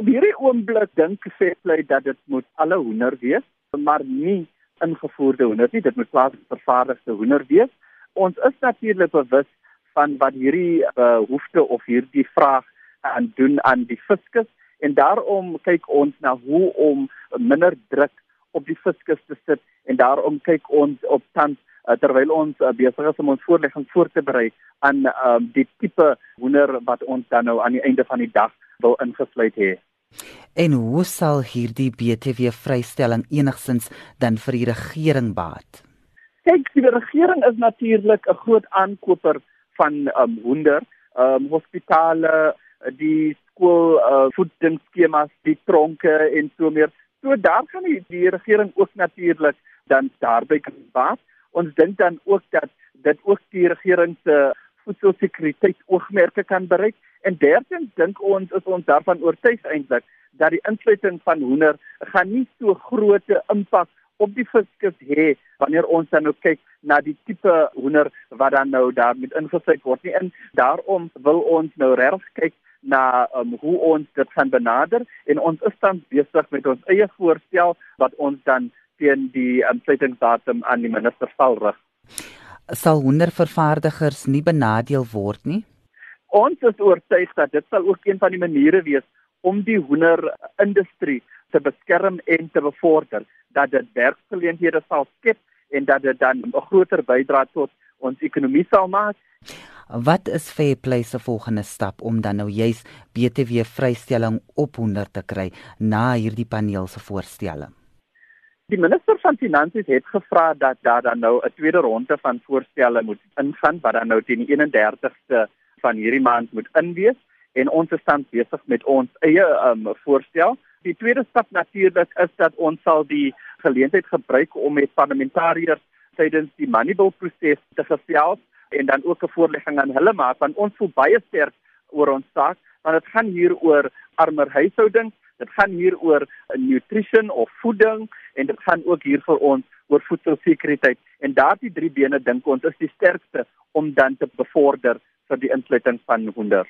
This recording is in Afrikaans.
Op hierdie oomblik dink Fairplay dat dit moet alle hoender wees, maar nie ingevoerde hoender nie, dit moet plaasvervaardigde hoender wees. Ons is natuurlik bewus van wat hierdie behoefte of hierdie vraag aan doen aan die fiskus en daarom kyk ons na hoe om minder druk op die fiskus te sit en daarom kyk ons op tans uh, terwyl ons uh, besig is om ons voorlegging voor te berei aan um, die tipe hoender wat ons dan nou aan die einde van die dag wil ingesluit hê. En hoe sal hierdie BTW vrystelling enigsins dan vir die regering baat? Kyk, die regering is natuurlik 'n groot aankoper van um, hoender, um, hospitale, die skool uh, voedingsskemas, die tronke en so meer. So daar gaan die, die regering ook natuurlik dan daarby baat. Ons dink dan ook dat dit ook die regering se voedselsekuriteit oogmerke kan bereik en derdens dink ons is ons daarvan oortuig eintlik dat die insluiting van hoender gaan nie so groot impak op die fiskus hê wanneer ons dan nou kyk na die tipe hoender wat dan nou daarmee ingesluit word nie en daarom wil ons nou reg kyk na um, hoe ons dit gaan benader en ons is dan besig met ons eie voorstel wat ons dan teen die insluitingsdatum aan die minister sal rig sal hoendervervaardigers nie benadeel word nie? Ons is oortuig dat dit sal ook een van die maniere wees om die hoenderindustrie te beskerm en te bevorder, dat dit werksgeleenthede sal skep en dat dit dan 'n groter bydrae tot ons ekonomie sal maak. Wat is Fairplay se volgende stap om dan nou juis BTW vrystelling op hoender te kry na hierdie paneel se voorstelle? Die minister van Finansies het gevra dat daar dan nou 'n tweede ronde van voorstelle moet ingaan wat dan nou teen die 31ste van hierdie maand moet inwees en ons is tans besig met ons eie um, voorstel. Die tweede stap natuurlik is dat ons sal die geleentheid gebruik om met parlementariërs tydens die Moneyball proses te gesels en dan ook 'n voorlegging aan hulle maak want ons voel baie sterk oor ons saak want dit gaan hier oor armer huishoudings Dit gaan hier oor nutrition of voeding en dit gaan ook hier vir ons oor voedselsekuriteit en daardie drie bene dink ons is die sterkste om dan te bevorder vir die insluiting van hoender.